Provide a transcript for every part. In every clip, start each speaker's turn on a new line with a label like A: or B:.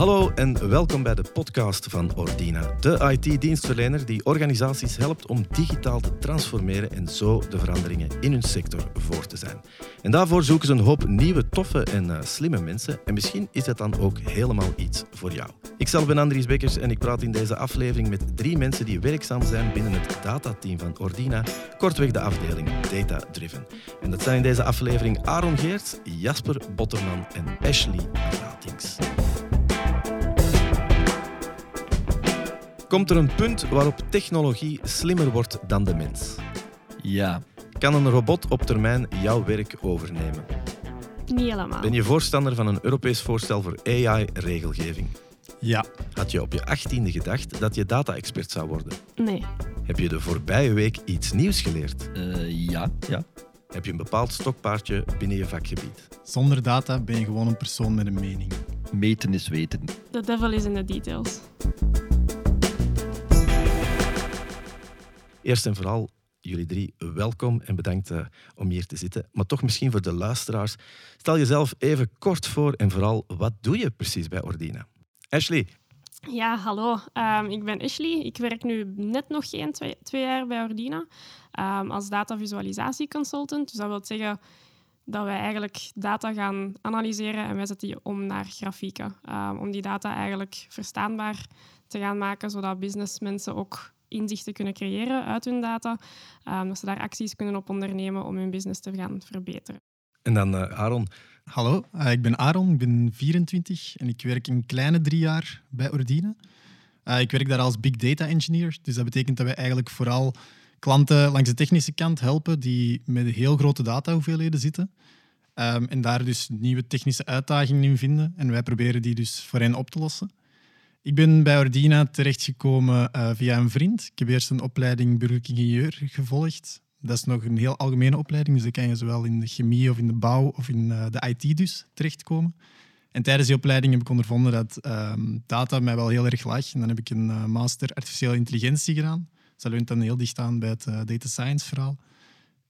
A: Hallo en welkom bij de podcast van Ordina, de IT-dienstverlener die organisaties helpt om digitaal te transformeren en zo de veranderingen in hun sector voor te zijn. En daarvoor zoeken ze een hoop nieuwe, toffe en uh, slimme mensen en misschien is dat dan ook helemaal iets voor jou. Ikzelf ben Andries Bekkers en ik praat in deze aflevering met drie mensen die werkzaam zijn binnen het datateam van Ordina, kortweg de afdeling Data Driven. En dat zijn in deze aflevering Aaron Geerts, Jasper Botterman en Ashley Ratings. Komt er een punt waarop technologie slimmer wordt dan de mens?
B: Ja.
A: Kan een robot op termijn jouw werk overnemen?
C: Niet helemaal.
A: Ben je voorstander van een Europees voorstel voor AI-regelgeving?
B: Ja.
A: Had je op je achttiende gedacht dat je data-expert zou worden?
C: Nee.
A: Heb je de voorbije week iets nieuws geleerd?
B: Uh, ja. ja.
A: Heb je een bepaald stokpaardje binnen je vakgebied?
D: Zonder data ben je gewoon een persoon met een mening.
B: Meten is weten.
C: The devil is in the details.
A: Eerst en vooral, jullie drie, welkom en bedankt uh, om hier te zitten. Maar toch misschien voor de luisteraars, stel jezelf even kort voor en vooral, wat doe je precies bij Ordina? Ashley.
C: Ja, hallo. Um, ik ben Ashley. Ik werk nu net nog geen twee, jaar bij Ordina um, als datavisualisatieconsultant. Dus dat wil zeggen dat wij eigenlijk data gaan analyseren en wij zetten die om naar grafieken. Um, om die data eigenlijk verstaanbaar te gaan maken, zodat businessmensen ook inzichten kunnen creëren uit hun data. Um, dat ze daar acties kunnen op ondernemen om hun business te gaan verbeteren.
A: En dan uh, Aaron.
D: Hallo, uh, ik ben Aaron, ik ben 24 en ik werk een kleine drie jaar bij Ordine. Uh, ik werk daar als Big Data Engineer, dus dat betekent dat wij eigenlijk vooral klanten langs de technische kant helpen die met heel grote datahoeveelheden zitten. Um, en daar dus nieuwe technische uitdagingen in vinden. En wij proberen die dus voor hen op te lossen. Ik ben bij Ordina terechtgekomen uh, via een vriend. Ik heb eerst een opleiding burgerlijk ingenieur gevolgd. Dat is nog een heel algemene opleiding, dus dan kan je zowel in de chemie of in de bouw of in uh, de IT dus terechtkomen. En tijdens die opleiding heb ik ondervonden dat um, data mij wel heel erg lag. En dan heb ik een uh, master artificiële intelligentie gedaan. Dus dat leunt dan heel dicht aan bij het data science verhaal.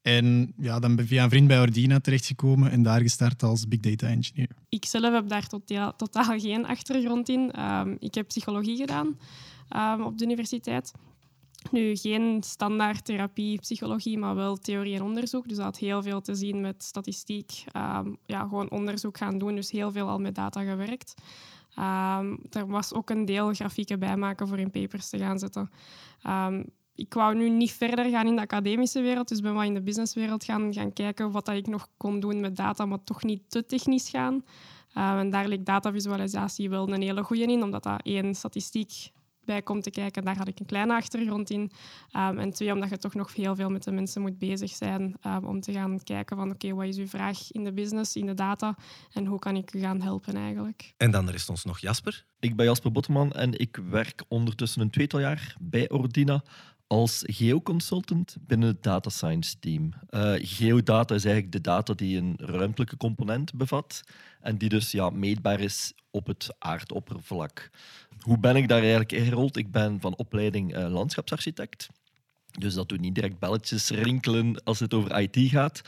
D: En ja, dan ben ik via een vriend bij Ordina terechtgekomen en daar gestart als Big Data Engineer.
C: Ik zelf heb daar totaal, totaal geen achtergrond in. Um, ik heb psychologie gedaan um, op de universiteit. Nu, geen standaard therapie, psychologie, maar wel theorie en onderzoek. Dus dat had heel veel te zien met statistiek. Um, ja, gewoon onderzoek gaan doen, dus heel veel al met data gewerkt. er was ook een deel grafieken bijmaken voor in papers te gaan zetten ik wou nu niet verder gaan in de academische wereld, dus ben wat in de businesswereld gaan, gaan kijken wat dat ik nog kon doen met data, maar toch niet te technisch gaan. Uh, en daar leek datavisualisatie wel een hele goede in, omdat dat één statistiek bij komt te kijken. Daar had ik een kleine achtergrond in. Um, en twee, omdat je toch nog heel veel met de mensen moet bezig zijn um, om te gaan kijken van oké, okay, wat is uw vraag in de business, in de data en hoe kan ik u gaan helpen eigenlijk.
A: En dan rest ons nog Jasper.
B: Ik ben Jasper Botteman en ik werk ondertussen een tweetal jaar bij Ordina als geoconsultant binnen het data science team. Uh, geodata is eigenlijk de data die een ruimtelijke component bevat en die dus ja, meetbaar is op het aardoppervlak. Hoe ben ik daar eigenlijk ingerold? Ik ben van opleiding uh, landschapsarchitect. Dus dat doet niet direct belletjes rinkelen als het over IT gaat.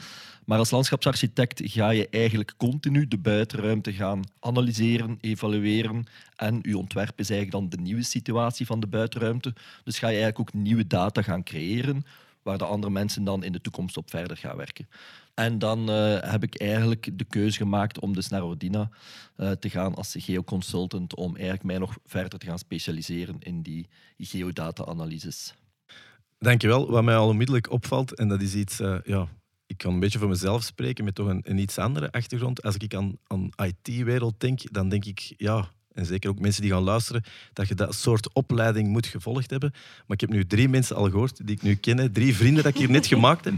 B: Maar als landschapsarchitect ga je eigenlijk continu de buitenruimte gaan analyseren, evalueren. En je ontwerp is eigenlijk dan de nieuwe situatie van de buitenruimte. Dus ga je eigenlijk ook nieuwe data gaan creëren, waar de andere mensen dan in de toekomst op verder gaan werken. En dan uh, heb ik eigenlijk de keuze gemaakt om dus naar Ordina uh, te gaan als geoconsultant, om eigenlijk mij nog verder te gaan specialiseren in die geodata-analyses.
A: Dankjewel. Wat mij al onmiddellijk opvalt, en dat is iets, uh, ja, ik kan een beetje voor mezelf spreken met toch een, een iets andere achtergrond. Als ik aan, aan IT-wereld denk, dan denk ik, ja, en zeker ook mensen die gaan luisteren, dat je dat soort opleiding moet gevolgd hebben. Maar ik heb nu drie mensen al gehoord die ik nu ken, drie vrienden dat ik hier net gemaakt heb.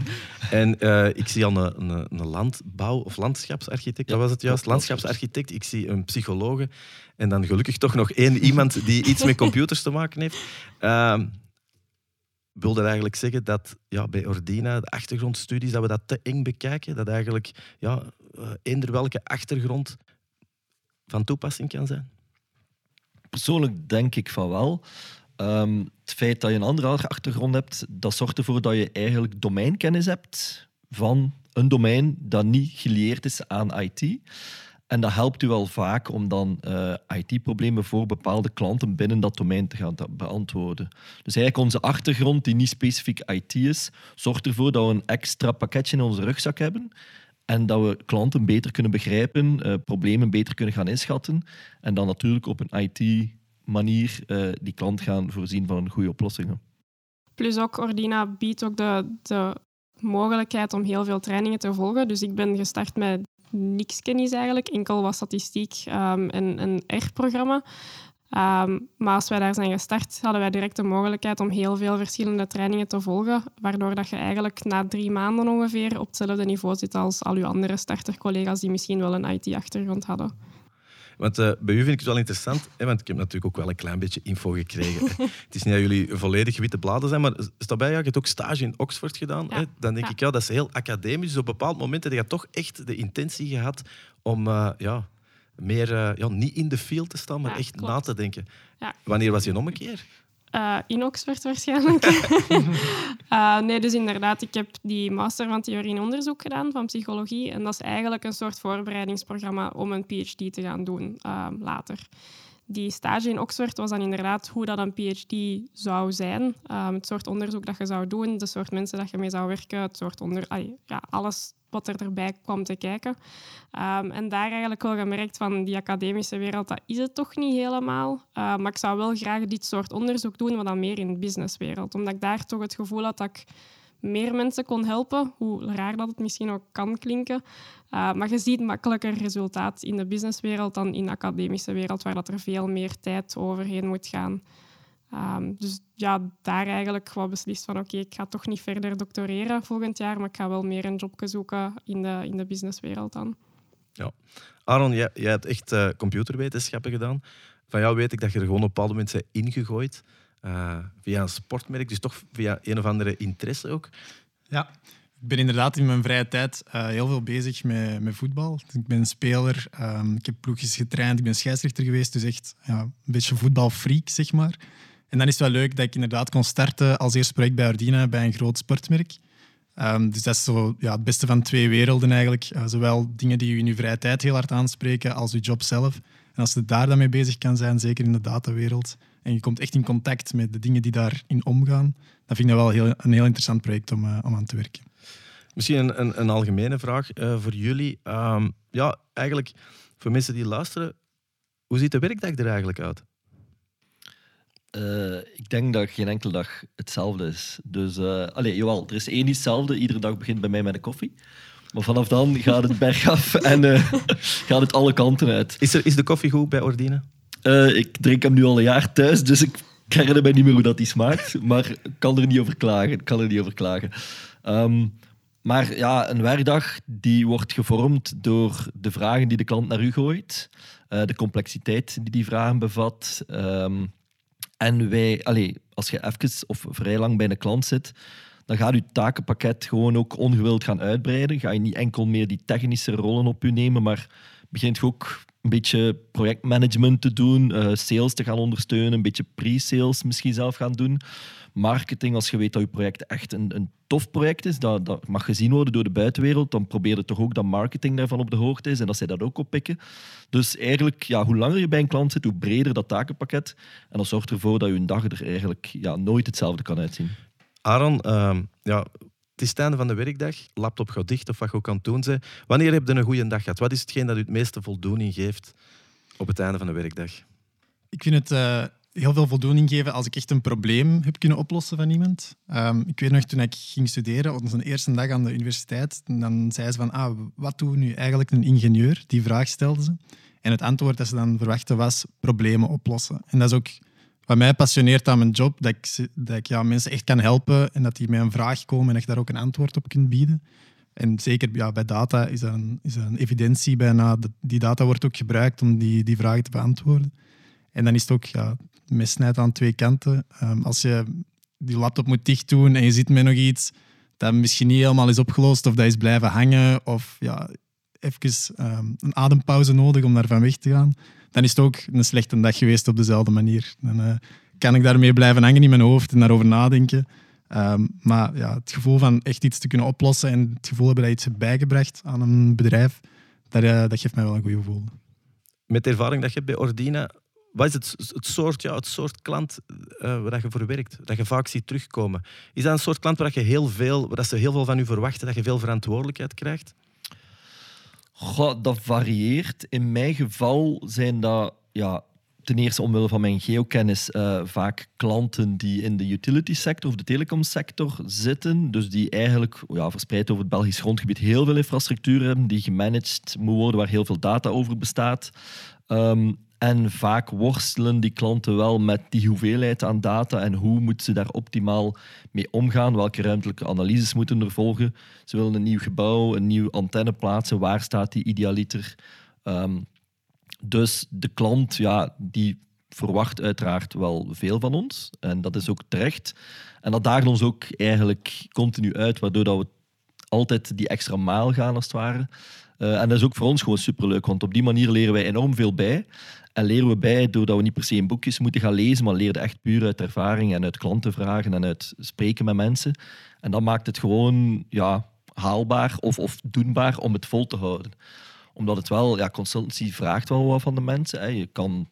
A: En uh, ik zie al een, een, een, landbouw- of landschapsarchitect, ja, was het juist? Landschapsarchitect, ik zie een psychologe en dan gelukkig toch nog één iemand die iets met computers te maken heeft. Uh, wilde eigenlijk zeggen dat ja, bij Ordina, de achtergrondstudies, dat we dat te eng bekijken. Dat eigenlijk ja, uh, eender welke achtergrond van toepassing kan zijn?
B: Persoonlijk denk ik van wel. Um, het feit dat je een andere achtergrond hebt, dat zorgt ervoor dat je eigenlijk domeinkennis hebt van een domein dat niet geleerd is aan IT. En dat helpt u wel vaak om dan uh, IT-problemen voor bepaalde klanten binnen dat domein te gaan beantwoorden. Dus eigenlijk onze achtergrond, die niet specifiek IT is, zorgt ervoor dat we een extra pakketje in onze rugzak hebben en dat we klanten beter kunnen begrijpen, uh, problemen beter kunnen gaan inschatten en dan natuurlijk op een IT-manier uh, die klant gaan voorzien van goede oplossingen.
C: Plus ook Ordina biedt ook de, de mogelijkheid om heel veel trainingen te volgen. Dus ik ben gestart met niks kennis eigenlijk, enkel wat statistiek um, en een R-programma. Um, maar als wij daar zijn gestart, hadden wij direct de mogelijkheid om heel veel verschillende trainingen te volgen, waardoor dat je eigenlijk na drie maanden ongeveer op hetzelfde niveau zit als al uw andere startercollega's die misschien wel een IT-achtergrond hadden.
A: Want uh, bij u vind ik het wel interessant, hè, want ik heb natuurlijk ook wel een klein beetje info gekregen. het is niet dat jullie volledig witte bladen zijn, maar staat bij, ja, je hebt ook stage in Oxford gedaan.
C: Ja.
A: Hè? Dan denk
C: Ja.
A: ik, ja, dat is heel academisch. Dus op bepaalde momenten heb je toch echt de intentie gehad om eh, ja, meer eh, ja, niet in de field te staan, maar
C: Ja,
A: echt
C: klopt.
A: na te denken.
C: Ja.
A: Wanneer was je nog een keer?
C: Eh, in Oxford waarschijnlijk. Eh, nee, dus inderdaad, ik heb die master van theorie en onderzoek gedaan van psychologie. En dat is eigenlijk een soort voorbereidingsprogramma om een PhD te gaan doen eh, later. Die stage in Oxford was dan inderdaad hoe dat een PhD zou zijn. Eh, het soort onderzoek dat je zou doen, de soort mensen dat je mee zou werken, het soort onder... ja, alles wat er erbij kwam te kijken. Ehm, en daar eigenlijk wel gemerkt van die academische wereld, dat is het toch niet helemaal. Uh, maar ik zou wel graag dit soort onderzoek doen, maar dan meer in de businesswereld. Omdat ik daar toch het gevoel had dat ik meer mensen kon helpen, hoe raar dat het misschien ook kan klinken. Uh, maar je ziet makkelijker resultaat in de businesswereld dan in de academische wereld, waar dat er veel meer tijd overheen moet gaan. Um, dus ja, daar eigenlijk wel beslist van oké, ik ga toch niet verder doctoreren volgend jaar, maar ik ga wel meer een job zoeken in de, in de businesswereld dan.
A: Aaron, jij, jij hebt echt eh, computerwetenschappen gedaan. Van jou weet ik dat je er gewoon op een bepaald moment bent ingegooid. eh, via een sportmerk, dus toch via een of andere interesse ook.
D: Ja, ik ben inderdaad in mijn vrije tijd eh, heel veel bezig met, met voetbal. Ik ben speler, ehm, ik heb ploegjes getraind, ik ben scheidsrechter geweest. Dus echt ja, een beetje voetbalfreak, zeg maar. En dan is het wel leuk dat ik inderdaad kon starten als eerste project bij Ordina, bij een groot sportmerk. Ehm, dus dat is zo, ja, het beste van twee werelden eigenlijk. Eh, zowel dingen die je in je vrije tijd heel hard aanspreken als je job zelf. En als je daar dan mee bezig kan zijn, zeker in de datawereld, en je komt echt in contact met de dingen die daarin omgaan, dan vind ik dat wel heel, een heel interessant project om, eh, om aan te werken.
A: Misschien een, een, algemene vraag eh, voor jullie. Ehm, ja, eigenlijk voor mensen die luisteren, hoe ziet de werkdag er eigenlijk uit?
B: Uh, ik denk dat geen enkele dag hetzelfde is. Dus, uh, jawel, er is één hetzelfde. Iedere dag begint bij mij met een koffie. Maar vanaf dan gaat het bergaf en uh, gaat het alle kanten uit.
A: Is, er, is de koffie goed bij Ordine?
B: ik drink hem nu al een jaar thuis, dus ik herinner me niet meer hoe dat die smaakt. Maar ik kan er niet over klagen. Kan er niet over klagen. Um, maar ja, een werkdag die wordt gevormd door de vragen die de klant naar u gooit, de complexiteit die die vragen bevat. Um, en wij, allez, als je even of vrij lang bij een klant zit, dan gaat je takenpakket gewoon ook ongewild gaan uitbreiden. Ga je niet enkel meer die technische rollen op je nemen, maar begint ook een beetje projectmanagement te doen, uh, sales te gaan ondersteunen, een beetje pre-sales misschien zelf gaan doen. Marketing, als je weet dat je project echt een, een tof project is, dat, dat mag gezien worden door de buitenwereld, dan probeer je toch ook dat marketing daarvan op de hoogte is en dat zij dat ook oppikken. Dus eigenlijk, ja, hoe langer je bij een klant zit, hoe breder dat takenpakket. En dat zorgt ervoor dat je een dag er eigenlijk ja, nooit hetzelfde kan uitzien.
A: Aaron, uh, ja, het is het einde van de werkdag, laptop gaat dicht of wat je ook aan het doen bent. Wanneer heb je een goede dag gehad? Wat is hetgeen dat u het meeste voldoening geeft op het einde van de werkdag?
D: Ik vind het uh, heel veel voldoening geven als ik echt een probleem heb kunnen oplossen van iemand. Um, ik weet nog, toen ik ging studeren, op onze eerste dag aan de universiteit, dan zei ze van, ah, wat doet nu eigenlijk een ingenieur? Die vraag stelde ze. En het antwoord dat ze dan verwachtte was problemen oplossen. En dat is ook wat mij passioneert aan mijn job, dat ik, dat ik ja, mensen echt kan helpen en dat die met een vraag komen en dat je daar ook een antwoord op kunt bieden. En zeker ja, bij data is dat, een, is dat een evidentie bijna. Die data wordt ook gebruikt om die, die vragen te beantwoorden. En dan is het ook ja, mesnijd aan twee kanten. Um, als je die laptop moet dicht doen en je zit met nog iets dat misschien niet helemaal is opgelost of dat is blijven hangen of ja, even um, een adempauze nodig om daarvan weg te gaan, dan is het ook een slechte dag geweest op dezelfde manier. Dan uh, kan ik daarmee blijven hangen in mijn hoofd en daarover nadenken. Um, maar ja, het gevoel van echt iets te kunnen oplossen en het gevoel hebben dat je iets hebt bijgebracht aan een bedrijf, dat, uh, dat geeft mij wel een goed gevoel.
A: Met de ervaring dat je hebt bij Ordina, wat is het, soort, ja, het soort klant uh, waar je voor werkt, dat je vaak ziet terugkomen? Is dat een soort klant waar, je heel veel, waar ze heel veel van u verwachten, dat je veel verantwoordelijkheid krijgt?
B: Dat varieert. In mijn geval zijn dat ja, ten eerste omwille van mijn geokennis uh, vaak klanten die in de utility sector of de telecomsector zitten. Dus die eigenlijk ja, verspreid over het Belgisch grondgebied heel veel infrastructuur hebben die gemanaged moet worden, waar heel veel data over bestaat. Um, en vaak worstelen die klanten wel met die hoeveelheid aan data en hoe moeten ze daar optimaal mee omgaan, welke ruimtelijke analyses moeten er volgen. Ze willen een nieuw gebouw, een nieuwe antenne plaatsen, waar staat die idealiter? Um, dus de klant ja, die verwacht uiteraard wel veel van ons en dat is ook terecht. En dat daagt ons ook eigenlijk continu uit, waardoor dat we altijd die extra maal gaan als het ware. Uh, en dat is ook voor ons gewoon superleuk, want op die manier leren wij enorm veel bij. En leren we bij doordat we niet per se in boekjes moeten gaan lezen, maar leren echt puur uit ervaring en uit klantenvragen en uit spreken met mensen. En dat maakt het gewoon ja, haalbaar of, of doenbaar om het vol te houden. Omdat het wel, ja, consultancy vraagt wel wat van de mensen. Hè. Je kan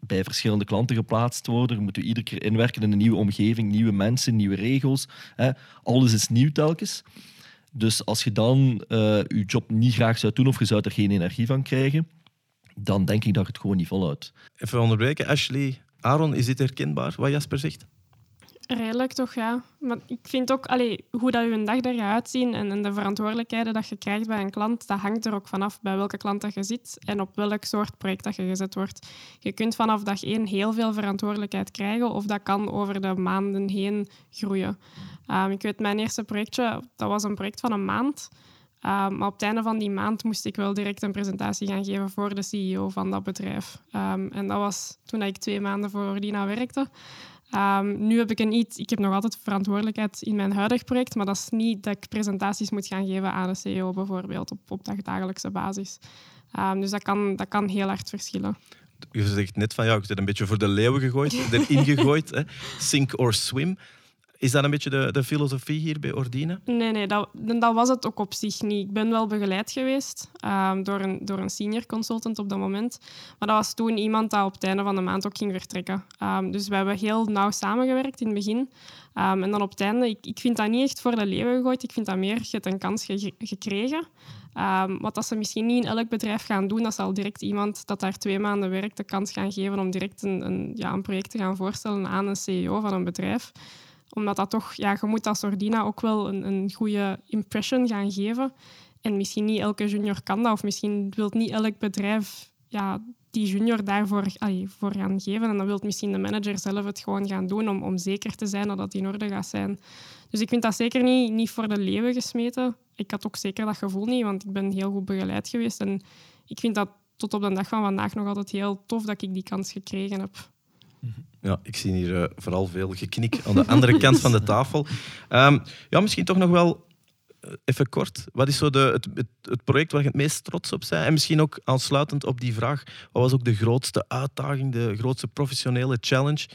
B: bij verschillende klanten geplaatst worden. Je moet je iedere keer inwerken in een nieuwe omgeving, nieuwe mensen, nieuwe regels. Hè. Alles is nieuw telkens. Dus als je dan uh, je job niet graag zou doen of je zou er geen energie van krijgen, dan denk ik dat het gewoon niet volhoudt.
A: Even onderbreken. Ashley, Aaron, is dit herkenbaar wat Jasper zegt?
C: Redelijk toch, ja. Maar ik vind ook allee, hoe dat je een dag er gaat uitzien en, en, de verantwoordelijkheden dat je krijgt bij een klant, dat hangt er ook vanaf bij welke klant dat je zit en op welk soort project dat je gezet wordt. Je kunt vanaf dag één heel veel verantwoordelijkheid krijgen of dat kan over de maanden heen groeien. Um, ik weet, mijn eerste projectje, dat was een project van een maand. Um, maar op het einde van die maand moest ik wel direct een presentatie gaan geven voor de CEO van dat bedrijf. Um, en dat was toen ik twee maanden voor Ordina werkte. Um, nu heb ik een iets, ik heb nog altijd verantwoordelijkheid in mijn huidig project, maar dat is niet dat ik presentaties moet gaan geven aan de CEO bijvoorbeeld op, op dagelijkse basis. dus dat kan, dat kan heel hard verschillen.
A: Je zegt net van ja, ik zit een beetje voor de leeuwen gegooid, erin gegooid. Hè. Sink or swim. Is dat een beetje de, de filosofie hier bij Ordine?
C: Nee, nee dat, dat was het ook op zich niet. Ik ben wel begeleid geweest um, door, een, door een senior consultant op dat moment. Maar dat was toen iemand dat op het einde van de maand ook ging vertrekken. Um, dus we hebben heel nauw samengewerkt in het begin. Um, en dan op het einde, ik, ik vind dat niet echt voor de leeuwen gegooid. Ik vind dat meer, je hebt een kans ge gekregen. wat dat ze misschien niet in elk bedrijf gaan doen, dat zal direct iemand dat daar twee maanden werkt de kans gaan geven om direct een, een, ja, een project te gaan voorstellen aan een CEO van een bedrijf omdat dat toch, ja, je moet als Ordina ook wel een, een goede impression gaan geven. En misschien niet elke junior kan dat, of misschien wil niet elk bedrijf ja, die junior daarvoor allee, voor gaan geven. En dan wil misschien de manager zelf het gewoon gaan doen om, om zeker te zijn dat het in orde gaat zijn. Dus ik vind dat zeker niet, niet voor de leeuwen gesmeten. Ik had ook zeker dat gevoel niet, want ik ben heel goed begeleid geweest. En ik vind dat tot op de dag van vandaag nog altijd heel tof dat ik die kans gekregen heb.
A: Ja, ik zie hier uh, vooral veel geknik aan de andere kant van de tafel. Um, ja, misschien toch nog wel uh, even kort. Wat is zo de, het, het, het, project waar je het meest trots op bent? En misschien ook aansluitend op die vraag, wat was ook de grootste uitdaging, de grootste professionele challenge?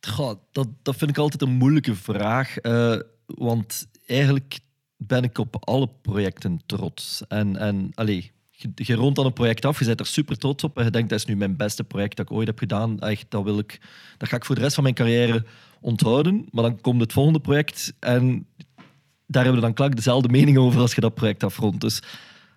B: Goh, dat, dat vind ik altijd een moeilijke vraag. Uh, want eigenlijk ben ik op alle projecten trots. En, en allez, je, je rondt dan een project af, je bent er super trots op en je denkt dat is nu mijn beste project dat ik ooit heb gedaan. Echt, dat, wil ik, dat ga ik voor de rest van mijn carrière onthouden. Maar dan komt het volgende project en daar hebben we dan klaar dezelfde mening over als je dat project afrondt. Dus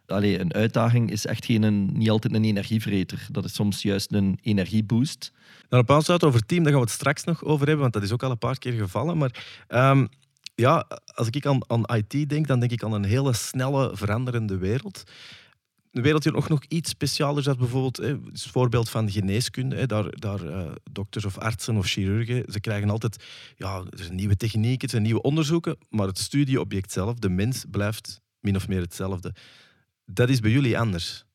B: allee, een uitdaging is echt geen, een, niet altijd een energievreter. Dat is soms juist een energieboost.
A: Nou, op aansluiten over team, daar gaan we het straks nog over hebben, want dat is ook al een paar keer gevallen. Maar um, ja, als ik aan IT denk, dan denk ik aan een hele snelle, veranderende wereld een wereld die nog, nog iets specialer is bijvoorbeeld hè, het voorbeeld van geneeskunde. Hè, daar daar uh, dokters of artsen of chirurgen, ze krijgen altijd ja, er zijn nieuwe technieken, er zijn nieuwe onderzoeken, maar het studieobject zelf, de mens, blijft min of meer hetzelfde. Dat is bij jullie anders.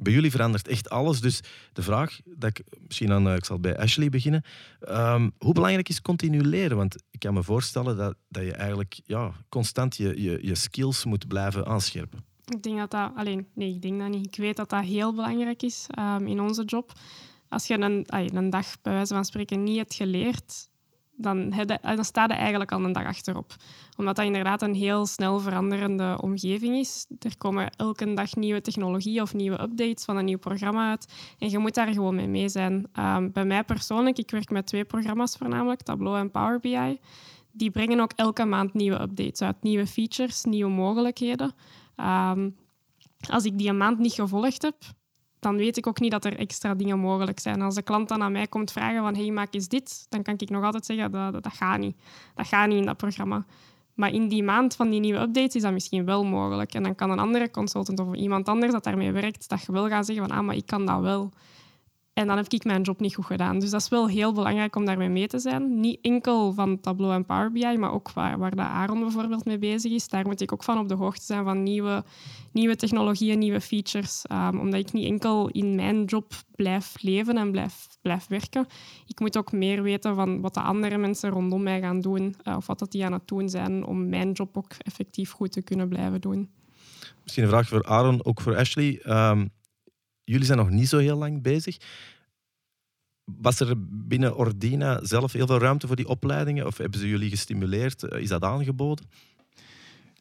A: Bij jullie verandert echt alles. Dus de vraag, dat ik, misschien aan, uh, ik zal bij Ashley beginnen. Um, hoe belangrijk is continu leren? Want ik kan me voorstellen dat, dat je eigenlijk ja, constant je, je, je skills moet blijven aanscherpen.
C: Ik denk dat dat... Alleen, nee, ik denk dat niet. Ik weet dat dat heel belangrijk is um, in onze job. Als je een, een dag, bij wijze van spreken, niet hebt geleerd, dan, dan staat hij eigenlijk al een dag achterop. Omdat dat inderdaad een heel snel veranderende omgeving is. Er komen elke dag nieuwe technologieën of nieuwe updates van een nieuw programma uit. En je moet daar gewoon mee mee zijn. Ehm, bij mij persoonlijk, ik werk met twee programma's voornamelijk, Tableau en Power BI. Die brengen ook elke maand nieuwe updates uit. Nieuwe features, nieuwe mogelijkheden. Um, als ik die een maand niet gevolgd heb, dan weet ik ook niet dat er extra dingen mogelijk zijn. Als de klant dan aan mij komt vragen van hey, maak eens dit, dan kan ik nog altijd zeggen dat, dat, gaat niet. Dat gaat niet in dat programma. Maar in die maand van die nieuwe updates is dat misschien wel mogelijk. En dan kan een andere consultant of iemand anders dat daarmee werkt, dat je wel gaat zeggen van ah, maar ik kan dat wel. En dan heb ik mijn job niet goed gedaan. Dus dat is wel heel belangrijk om daarmee mee te zijn. Niet enkel van Tableau en Power BI, maar ook waar, waar Aaron bijvoorbeeld mee bezig is. Daar moet ik ook van op de hoogte zijn van nieuwe, nieuwe technologieën, nieuwe features. Um, omdat ik niet enkel in mijn job blijf leven en blijf, blijf werken. Ik moet ook meer weten van wat de andere mensen rondom mij gaan doen. Uh, of wat dat die aan het doen zijn om mijn job ook effectief goed te kunnen blijven doen.
A: Misschien een vraag voor Aaron, ook voor Ashley. Um jullie zijn nog niet zo heel lang bezig. Was er binnen Ordina zelf heel veel ruimte voor die opleidingen? Of hebben ze jullie gestimuleerd? Eh, is dat aangeboden?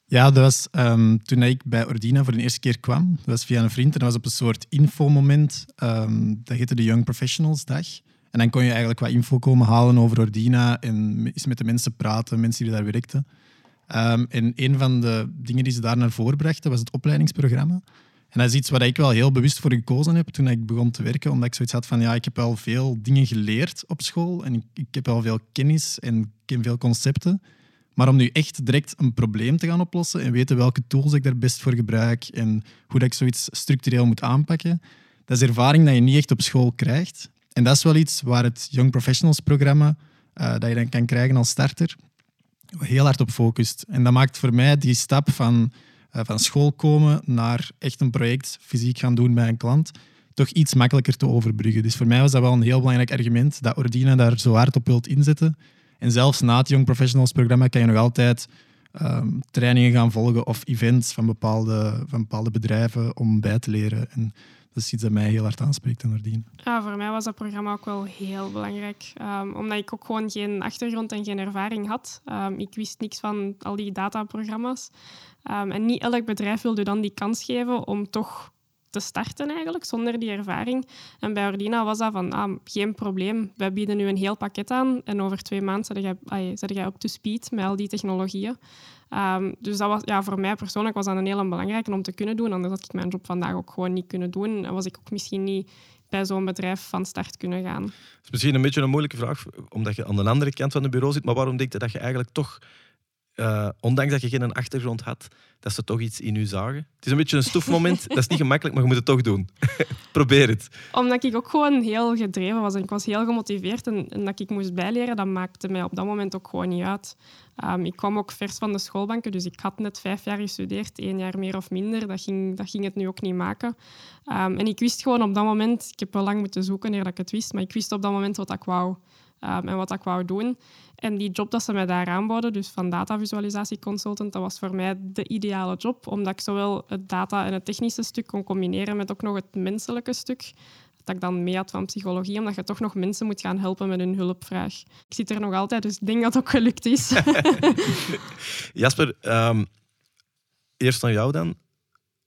D: Ja, dat was um, toen ik bij Ordina voor de eerste keer kwam. Dat was via een vriend en dat was op een soort infomoment. Um, dat heette de Young Professionals Dag. En dan kon je eigenlijk wat info komen halen over Ordina en eens met de mensen praten, mensen die daar werkten. Um, en een van de dingen die ze daar naar voren brachten was het opleidingsprogramma. En dat is iets waar ik wel heel bewust voor gekozen heb toen ik begon te werken. Omdat ik zoiets had van, ja, ik heb wel veel dingen geleerd op school. En ik, ik heb wel veel kennis en ken veel concepten. Maar om nu echt direct een probleem te gaan oplossen en weten welke tools ik daar best voor gebruik en hoe dat ik zoiets structureel moet aanpakken, dat is ervaring dat je niet echt op school krijgt. En dat is wel iets waar het Young Professionals programma, uh, dat je dan kan krijgen als starter, heel hard op focust. En dat maakt voor mij die stap van eh, van school komen naar echt een project fysiek gaan doen bij een klant, toch iets makkelijker te overbruggen. Dus voor mij was dat wel een heel belangrijk argument dat Ordina daar zo hard op wilt inzetten. En zelfs na het Young Professionals programma kan je nog altijd um, trainingen gaan volgen of events van bepaalde, van bepaalde bedrijven om bij te leren. En dat iets dat mij heel hard aanspreekt en Ordina.
C: Ja, voor mij was dat programma ook wel heel belangrijk. Um, omdat ik ook gewoon geen achtergrond en geen ervaring had. Um, ik wist niks van al die dataprogramma's. Um, en niet elk bedrijf wilde dan die kans geven om toch te starten eigenlijk, zonder die ervaring. En bij Ordina was dat van, ah, geen probleem, wij bieden nu een heel pakket aan en over twee maanden zet jij, up to speed met al die technologieën. Um, dus dat was, ja, voor mij persoonlijk was dat een heel belangrijke om te kunnen doen, anders had ik mijn job vandaag ook gewoon niet kunnen doen. En was ik ook misschien niet bij zo'n bedrijf van start kunnen gaan. Het
A: is misschien een beetje een moeilijke vraag, omdat je aan de andere kant van het bureau zit, maar waarom denk je dat je eigenlijk toch uh, ondanks dat je geen achtergrond had, dat ze toch iets in u zagen. Het is een beetje een stoefmoment. dat is niet gemakkelijk, maar je moet het toch doen. Probeer het.
C: Omdat ik ook gewoon heel gedreven was en ik was heel gemotiveerd en, dat ik moest bijleren, dat maakte mij op dat moment ook gewoon niet uit. Um, ik kwam ook vers van de schoolbanken, dus ik had net vijf jaar gestudeerd, één jaar meer of minder. Dat ging, dat ging het nu ook niet maken. Um, en ik wist gewoon op dat moment, ik heb wel lang moeten zoeken eer dat ik het wist, maar ik wist op dat moment wat ik wou. Um, en wat ik wou doen. En die job dat ze mij daar aanboden, dus van datavisualisatieconsultant, dat was voor mij de ideale job, omdat ik zowel het data en het technische stuk kon combineren met ook nog het menselijke stuk dat ik dan mee had van psychologie, omdat je toch nog mensen moet gaan helpen met hun hulpvraag. Ik zit er nog altijd, dus ik denk dat het ook gelukt is.
A: Jasper, um, eerst aan jou dan.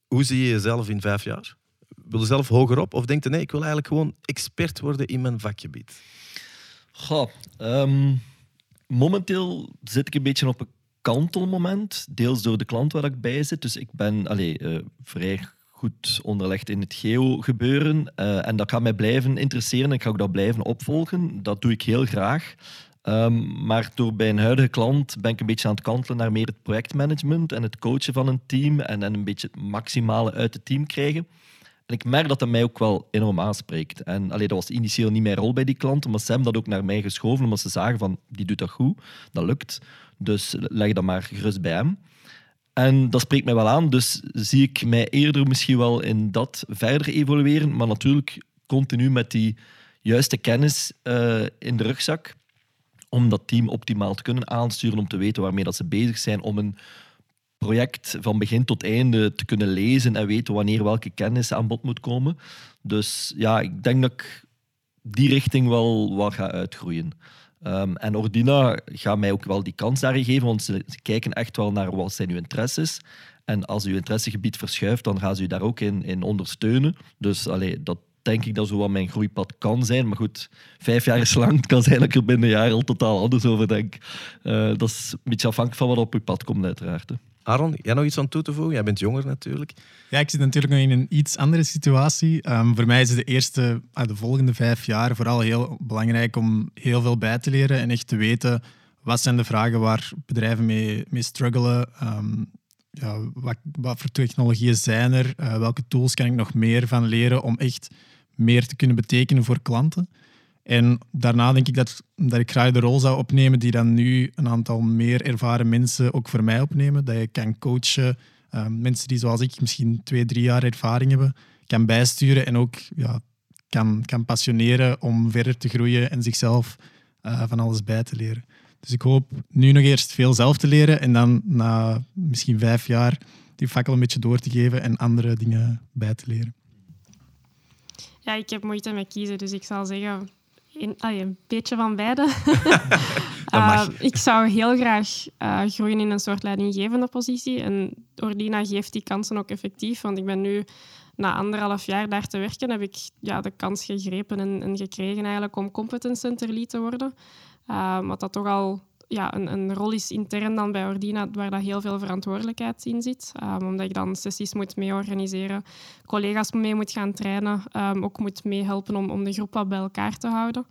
A: Hoe zie je jezelf in vijf jaar? Wil je zelf hoger op of denk je nee, ik wil eigenlijk gewoon expert worden in mijn vakgebied?
B: Goh, um, momenteel zit ik een beetje op een kantelmoment. Deels door de klant waar ik bij zit. Dus ik ben allee, uh, vrij goed onderlegd in het geo-gebeuren. Uh, en dat gaat mij blijven interesseren. Ik ga ook dat blijven opvolgen. Dat doe ik heel graag. Um, maar door bij een huidige klant ben ik een beetje aan het kantelen naar meer het projectmanagement en het coachen van een team en, en een beetje het maximale uit het team krijgen. En ik merk dat dat mij ook wel enorm aanspreekt. En allee, dat was initieel niet mijn rol bij die klanten, maar ze hebben dat ook naar mij geschoven, omdat ze zagen van, die doet dat goed, dat lukt. Dus leg dat maar gerust bij hem. En dat spreekt mij wel aan, dus zie ik mij eerder misschien wel in dat verder evolueren, maar natuurlijk continu met die juiste kennis uh, in de rugzak om dat team optimaal te kunnen aansturen, om te weten waarmee dat ze bezig zijn, om een project van begin tot einde te kunnen lezen en weten wanneer welke kennis aan bod moet komen. Dus ja, ik denk dat ik die richting wel, wel ga uitgroeien. Ehm, en Ordina gaat mij ook wel die kans daarin geven, want ze, kijken echt wel naar wat zijn uw interesses. En als uw interessegebied verschuift, dan gaan ze u daar ook in, in ondersteunen. Dus allee, dat denk ik dat zo wat mijn groeipad kan zijn. Maar goed, vijf jaar is lang. Het kan zijn dat ik er binnen een jaar al totaal anders over denk. Eh, dat is een beetje afhankelijk van wat op uw pad komt, uiteraard.
A: Aaron, jij nog iets aan toe te voegen? Jij bent jonger natuurlijk.
D: Ja, ik zit natuurlijk nog in een iets andere situatie. Ehm, voor mij is de eerste, ah, de volgende vijf jaar vooral heel belangrijk om heel veel bij te leren en echt te weten wat zijn de vragen waar bedrijven mee, mee struggelen. Ehm, ja, wat, wat voor technologieën zijn er? Uh, welke tools kan ik nog meer van leren om echt meer te kunnen betekenen voor klanten? En daarna denk ik dat, dat ik graag de rol zou opnemen die dan nu een aantal meer ervaren mensen ook voor mij opnemen. Dat je kan coachen, uh, mensen die zoals ik misschien twee, drie jaar ervaring hebben, kan bijsturen en ook ja, kan, kan passioneren om verder te groeien en zichzelf uh, van alles bij te leren. Dus ik hoop nu nog eerst veel zelf te leren en dan na misschien vijf jaar die fakkel een beetje door te geven en andere dingen bij te leren.
C: Ja, ik heb moeite met kiezen, dus ik zal zeggen allee, een beetje van beide. uh, ik zou heel graag uh, groeien in een soort leidinggevende positie. En Ordina geeft die kansen ook effectief, want ik ben nu na anderhalf jaar daar te werken, heb ik ja, de kans gegrepen en, en gekregen eigenlijk om competence center lead te worden. Uh, wat dat toch al ja, een, een, rol is intern dan bij Ordina, waar dat heel veel verantwoordelijkheid in zit. Um, omdat ik dan sessies moet mee organiseren, collega's mee moet gaan trainen, um, ook moet meehelpen om, om de groep wat bij elkaar te houden.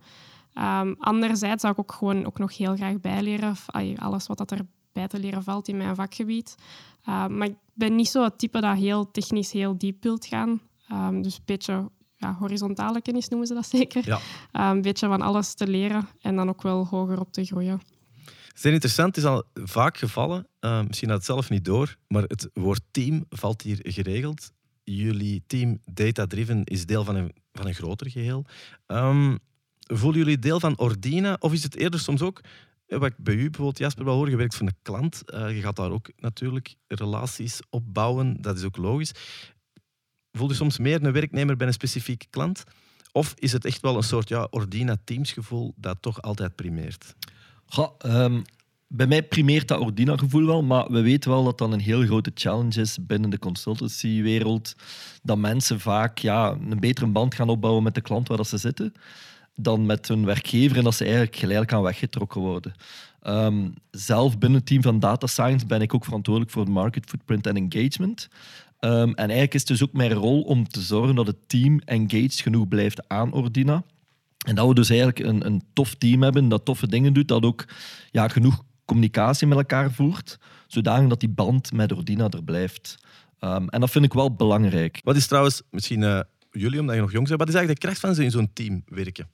C: Um, anderzijds zou ik ook gewoon ook nog heel graag bijleren, alles wat dat er bij te leren valt in mijn vakgebied. maar ik ben niet zo het type dat heel technisch heel diep wilt gaan. dus een beetje ja, horizontale kennis noemen ze dat zeker. Ja. een beetje van alles te leren en dan ook wel hoger op te groeien.
A: Zeer interessant, het is al vaak gevallen, uh, misschien had het zelf niet door, maar het woord team valt hier geregeld. Jullie team Data Driven is deel van een, van een groter geheel. Um, voelen jullie deel van Ordina of is het eerder soms ook, wat ik bij u bijvoorbeeld Jasper wel hoor, je werkt voor een klant, uh, je gaat daar ook natuurlijk relaties opbouwen, dat is ook logisch. Voel je soms meer een werknemer bij een specifieke klant? Of is het echt wel een soort ja, Ordina-teamsgevoel dat toch altijd primeert?
B: Um, bij mij primeert dat Ordina-gevoel wel, maar we weten wel dat dat een heel grote challenge is binnen de consultancy-wereld. Dat mensen vaak ja, een betere band gaan opbouwen met de klant waar ze zitten dan met hun werkgever en dat ze eigenlijk geleidelijk aan weggetrokken worden. Um, zelf binnen het team van Data Science ben ik ook verantwoordelijk voor market footprint en engagement. Um, en eigenlijk is het dus ook mijn rol om te zorgen dat het team engaged genoeg blijft aan Ordina. En dat we dus eigenlijk een, een tof team hebben dat toffe dingen doet, dat ook ja, genoeg communicatie met elkaar voert, zodanig dat die band met Ordina er blijft. Um, en dat vind ik wel belangrijk.
A: Wat is trouwens, misschien uh, jullie, omdat je nog jong bent, wat is eigenlijk de kracht van zo zo'n team werken?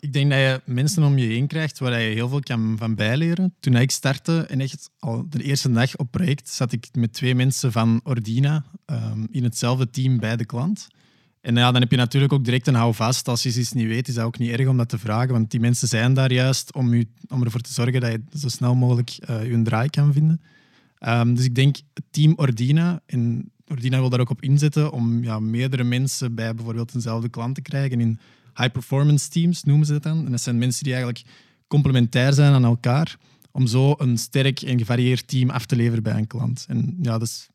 D: Ik denk dat je mensen om je heen krijgt waar je heel veel kan van bijleren. Toen ik startte en echt al de eerste dag op project zat ik met twee mensen van Ordina um, in hetzelfde team bij de klant. En ja, dan heb je natuurlijk ook direct een houvast. Als je iets niet weet, is dat ook niet erg om dat te vragen. Want die mensen zijn daar juist om, u, om ervoor te zorgen dat je zo snel mogelijk uh, draai kan vinden. Um, dus ik denk team Ordina. En Ordina wil daar ook op inzetten om ja, meerdere mensen bij bijvoorbeeld eenzelfde klant te krijgen. In high-performance teams noemen ze dat dan. En dat zijn mensen die eigenlijk complementair zijn aan elkaar. Om zo een sterk en gevarieerd team af te leveren bij een klant. En ja, dat is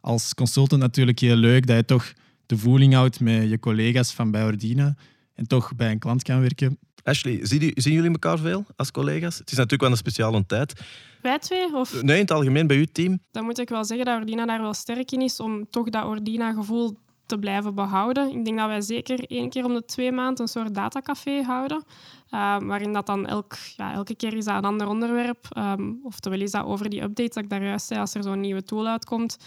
D: als consultant natuurlijk heel leuk dat je toch de voeling houdt met je collega's van bij Ordina en toch bij een klant kan werken.
A: Ashley, zien, zien jullie elkaar veel als collega's? Het is natuurlijk wel een speciale tijd.
C: Wij twee? Of?
A: Nee, in het algemeen bij uw team.
C: Dan moet ik wel zeggen dat Ordina daar wel sterk in is om toch dat Ordina-gevoel te blijven behouden. Ik denk dat wij zeker één keer om de twee maanden een soort datacafé houden. Uh, waarin dat dan elk, ja, elke keer is dat een ander onderwerp. Um, oftewel is dat over die updates dat ik daar juist zei, als er zo'n nieuwe tool uitkomt.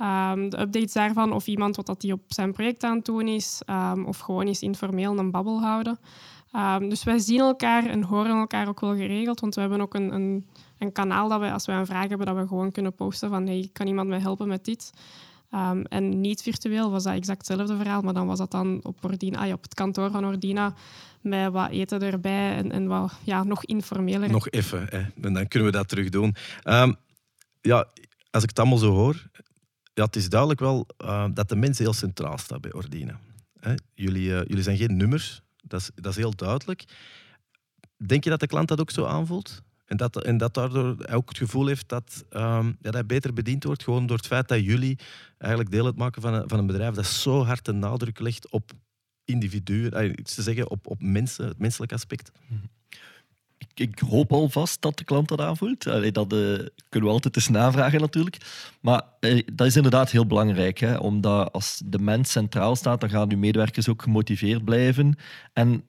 C: Um, de updates daarvan, of iemand wat dat die op zijn project aan het doen is, um, of gewoon eens informeel een babbel houden. dus wij zien elkaar en horen elkaar ook wel geregeld, want we hebben ook een, een, een kanaal dat we, als we een vraag hebben, dat we gewoon kunnen posten van hey, kan iemand mij helpen met dit? Um, en niet virtueel was dat exact hetzelfde verhaal, maar dan was dat dan op, Ordina, op het kantoor van Ordina met wat eten erbij en, en wat ja, nog informeler.
A: Nog even, hè. en dan kunnen we dat terug doen. Um, ja, als ik het allemaal zo hoor, ja, het is duidelijk wel uh, dat de mens heel centraal staat bij Ordina. Hè? Jullie, uh, jullie zijn geen nummers, dat is, dat is heel duidelijk. Denk je dat de klant dat ook zo aanvoelt? En dat, en dat daardoor ook het gevoel heeft dat, ehm, ja, dat beter bediend wordt, gewoon door het feit dat jullie eigenlijk deel uitmaken van een, van een bedrijf dat zo hard de nadruk legt op individuen, eh, iets te zeggen, op, op mensen, het menselijk aspect.
B: Ik, ik hoop alvast dat de klant dat aanvoelt. Dat eh, kunnen we altijd eens navragen natuurlijk. Maar eh, dat is inderdaad heel belangrijk. Hè? Omdat als de mens centraal staat, dan gaan uw medewerkers ook gemotiveerd blijven. En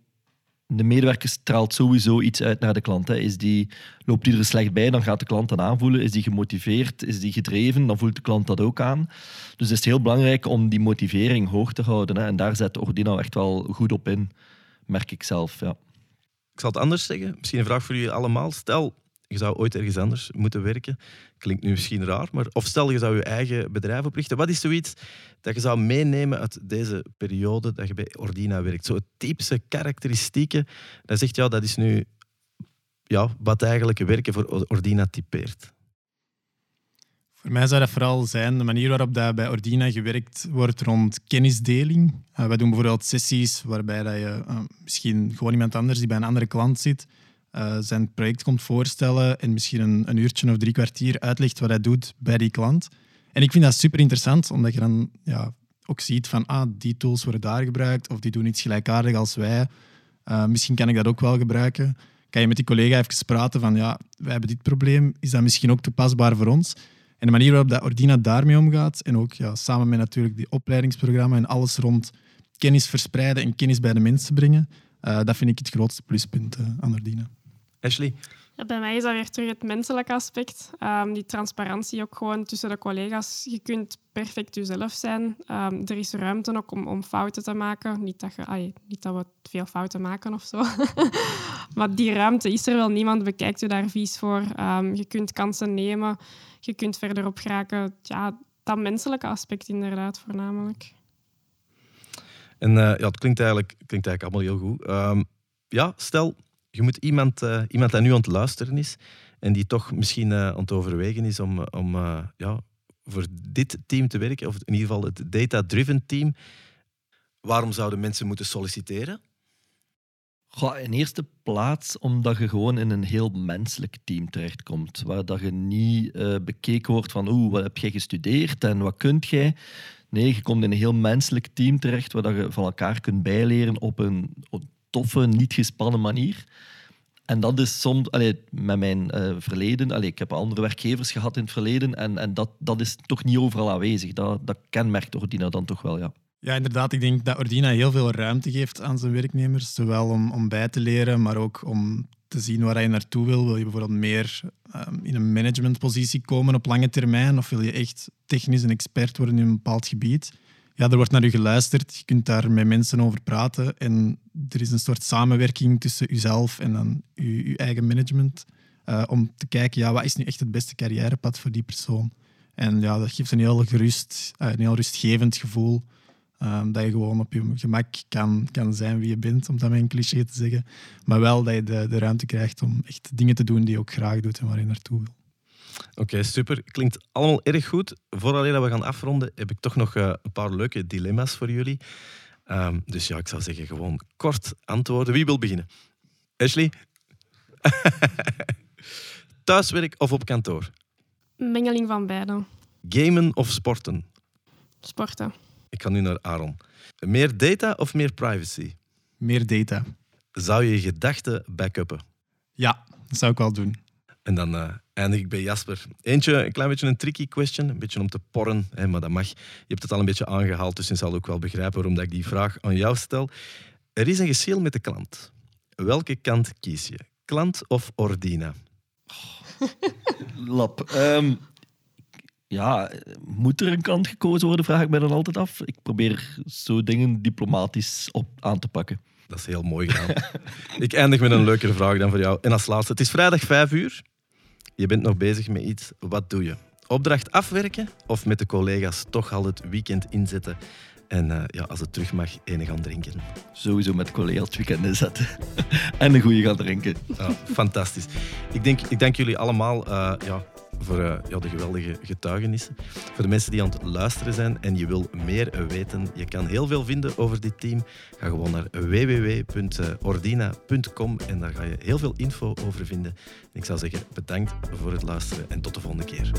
B: de medewerker straalt sowieso iets uit naar de klant. Hè. Is die, loopt die er slecht bij, dan gaat de klant dat aanvoelen. Is die gemotiveerd, is die gedreven, dan voelt de klant dat ook aan. Dus het is heel belangrijk om die motivering hoog te houden. Hè. En daar zet Ordino echt wel goed op in, merk ik zelf. Ja.
A: Ik zal het anders zeggen. Misschien een vraag voor jullie allemaal. Stel, je zou ooit ergens anders moeten werken. Klinkt nu misschien raar, maar of stel je zou je eigen bedrijf oprichten. Wat is zoiets dat je zou meenemen uit deze periode dat je bij Ordina werkt? Zo typische karakteristieken. Dan zegt ja, dat is nu ja, wat eigenlijk werken voor Ordina typeert.
D: Voor mij zou dat vooral zijn de manier waarop dat bij Ordina gewerkt wordt rond kennisdeling. Uh, wij doen bijvoorbeeld sessies waarbij dat je uh, misschien gewoon iemand anders die bij een andere klant zit, uh, zijn project komt voorstellen en misschien een, een, uurtje of drie kwartier uitlegt wat hij doet bij die klant. En ik vind dat super interessant, omdat je dan ja, ook ziet van ah, die tools worden daar gebruikt of die doen iets gelijkaardig als wij. misschien kan ik dat ook wel gebruiken. Kan je met die collega even praten van ja, wij hebben dit probleem, is dat misschien ook toepasbaar voor ons? En de manier waarop dat Ordina daarmee omgaat, en ook ja, samen met natuurlijk die opleidingsprogramma en alles rond kennis verspreiden en kennis bij de mensen brengen, uh, dat vind ik het grootste pluspunt aan Ordina.
A: Ashley?
C: Ja, bij mij is dat weer terug het menselijke aspect. Um, die transparantie ook gewoon tussen de collega's. Je kunt perfect jezelf zijn. Um, er is ruimte ook om, om fouten te maken. Niet dat, je, ay, niet dat we veel fouten maken of zo. maar die ruimte is er wel. Niemand bekijkt je daar vies voor. Um, je kunt kansen nemen. Je kunt verder op geraken. Ja, dat menselijke aspect inderdaad voornamelijk.
A: En uh, ja, het klinkt eigenlijk, klinkt eigenlijk allemaal heel goed. ja, stel, je moet iemand, uh, iemand die nu aan het luisteren is en die toch misschien uh, aan het overwegen is om, om uh, ja, voor dit team te werken, of in ieder geval het data-driven team. Waarom zouden mensen moeten solliciteren?
B: Goh, in eerste plaats omdat je gewoon in een heel menselijk team terechtkomt. Waar dat je niet bekeken wordt van oeh, wat heb jij gestudeerd en wat kunt jij. Nee, je komt in een heel menselijk team terecht waar dat je van elkaar kunt bijleren op een, op toffe, niet gespannen manier. En dat is soms, allee, met mijn uh, verleden, allee, ik heb andere werkgevers gehad in het verleden en, en dat, dat is toch niet overal aanwezig. Dat, dat kenmerkt Ordina dan toch wel, ja.
D: Ja, inderdaad. Ik denk dat Ordina heel veel ruimte geeft aan zijn werknemers. Zowel om, om bij te leren, maar ook om te zien waar je naartoe wil. Wil je bijvoorbeeld meer um, in een managementpositie komen op lange termijn? Of wil je echt technisch een expert worden in een bepaald gebied? Ja, er wordt naar u geluisterd. Je kunt daar met mensen over praten. En er is een soort samenwerking tussen uzelf en dan uw, uw eigen management. Uh, om te kijken, ja, wat is nu echt het beste carrièrepad voor die persoon? En ja, dat geeft een heel gerust, uh, een heel rustgevend gevoel. Um, dat je gewoon op je gemak kan, kan zijn wie je bent, om dat met een cliché te zeggen. Maar wel dat je de, de ruimte krijgt om echt dingen te doen die je ook graag doet en waar je naartoe wil.
A: Oké, super. Klinkt allemaal erg goed. Voordat we gaan afronden, heb ik toch nog uh, een paar leuke dilemma's voor jullie. Um, dus ja, ik zou zeggen gewoon kort antwoorden. Wie wil beginnen? Ashley? Thuiswerk of op kantoor?
C: Mengeling van beide.
A: Gamen of sporten?
C: Sporten.
A: Ik ga nu naar Aaron. Meer data of meer privacy?
D: Meer data.
A: Zou je je gedachten backuppen?
D: Ja, dat zou ik wel doen.
A: En dan uh, eindig ik bij Jasper. Eentje, een klein beetje een tricky question, een beetje om te porren, hè, maar dat mag. Je hebt het al een beetje aangehaald, dus je zal ook wel begrijpen waarom dat ik die vraag aan jou stel. Er is een geschil met de klant. Welke kant kies je? Klant of Ordina?
B: Lap. Um, ja, moet er een kant gekozen worden, vraag ik mij dan altijd af. Ik probeer zo dingen diplomatisch op aan te pakken.
A: Dat is heel mooi gedaan. ik eindig met een leukere vraag dan voor jou. En als laatste, het is vrijdag 5 uur. Je bent nog bezig met iets. Wat doe je? Opdracht afwerken of met de collega's toch al het weekend inzetten en uh, ja, als het terug mag, enig gaan drinken.
B: Sowieso met collega's het weekend inzetten. en een goede gaan drinken.
A: Ja, fantastisch. Ik, denk, ik dank jullie allemaal uh, ja, voor uh, ja, de geweldige getuigenissen. Voor de mensen die aan het luisteren zijn en je wil meer weten, je kan heel veel vinden over dit team. Ga gewoon naar www.ordina.com en daar ga je heel veel info over vinden. ik zou zeggen bedankt voor het luisteren en tot de volgende keer.